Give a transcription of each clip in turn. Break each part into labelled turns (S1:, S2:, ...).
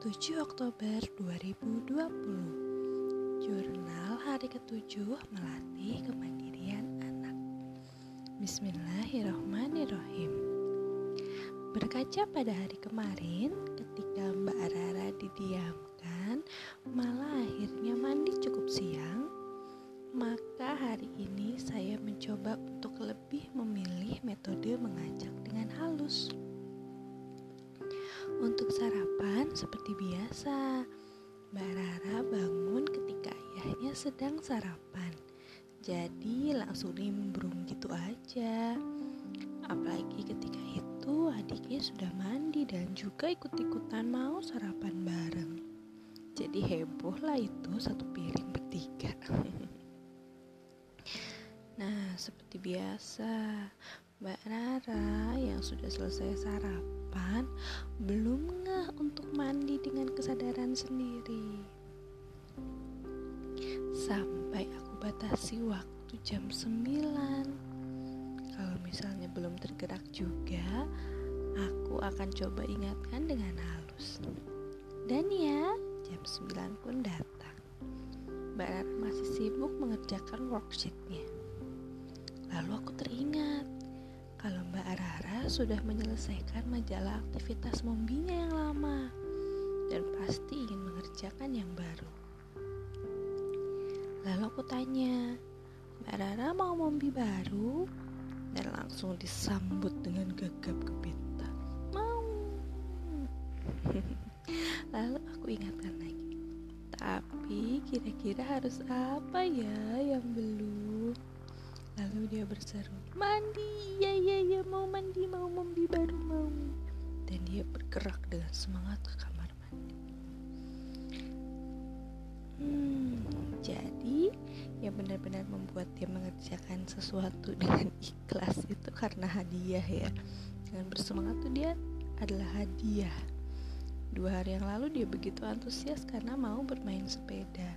S1: 7 Oktober 2020 Jurnal hari ketujuh melatih kemandirian anak. Bismillahirrohmanirrohim Berkaca pada hari kemarin ketika Mbak Rara didiamkan malah akhirnya mandi cukup siang maka hari ini saya mencoba untuk lebih memilih metode mengajak dengan halus. Seperti biasa, Mbak Rara bangun ketika ayahnya sedang sarapan. Jadi langsung nimbrung gitu aja. Apalagi ketika itu adiknya sudah mandi dan juga ikut-ikutan mau sarapan bareng. Jadi heboh lah itu satu piring bertiga. nah, seperti biasa, Mbak Rara yang sudah selesai sarapan depan belum ngeh untuk mandi dengan kesadaran sendiri. Sampai aku batasi waktu jam 9. Kalau misalnya belum tergerak juga, aku akan coba ingatkan dengan halus. Dan ya, jam 9 pun datang. Mbak Rara masih sibuk mengerjakan worksheetnya. Lalu aku teringat kalau Mbak Rara sudah menyelesaikan majalah aktivitas mombinya yang lama dan pasti ingin mengerjakan yang baru. Lalu aku tanya, Mbak Rara mau mombi baru? Dan langsung disambut dengan gagap gempita. Mau. Lalu aku ingatkan lagi. Tapi kira-kira harus apa ya yang belum? Berseru, mandi, ya ya ya mau mandi, mau mandi baru mau. Dan dia bergerak dengan semangat ke kamar mandi. Hmm, jadi yang benar-benar membuat dia mengerjakan sesuatu dengan ikhlas itu karena hadiah ya. Dengan bersemangat tuh dia adalah hadiah. Dua hari yang lalu dia begitu antusias karena mau bermain sepeda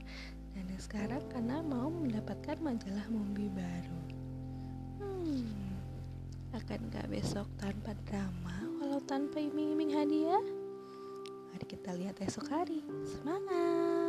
S1: dan sekarang karena mau mendapatkan majalah Mombi baru. Akankah besok tanpa drama walau tanpa iming-iming hadiah? Mari kita lihat esok hari. Semangat!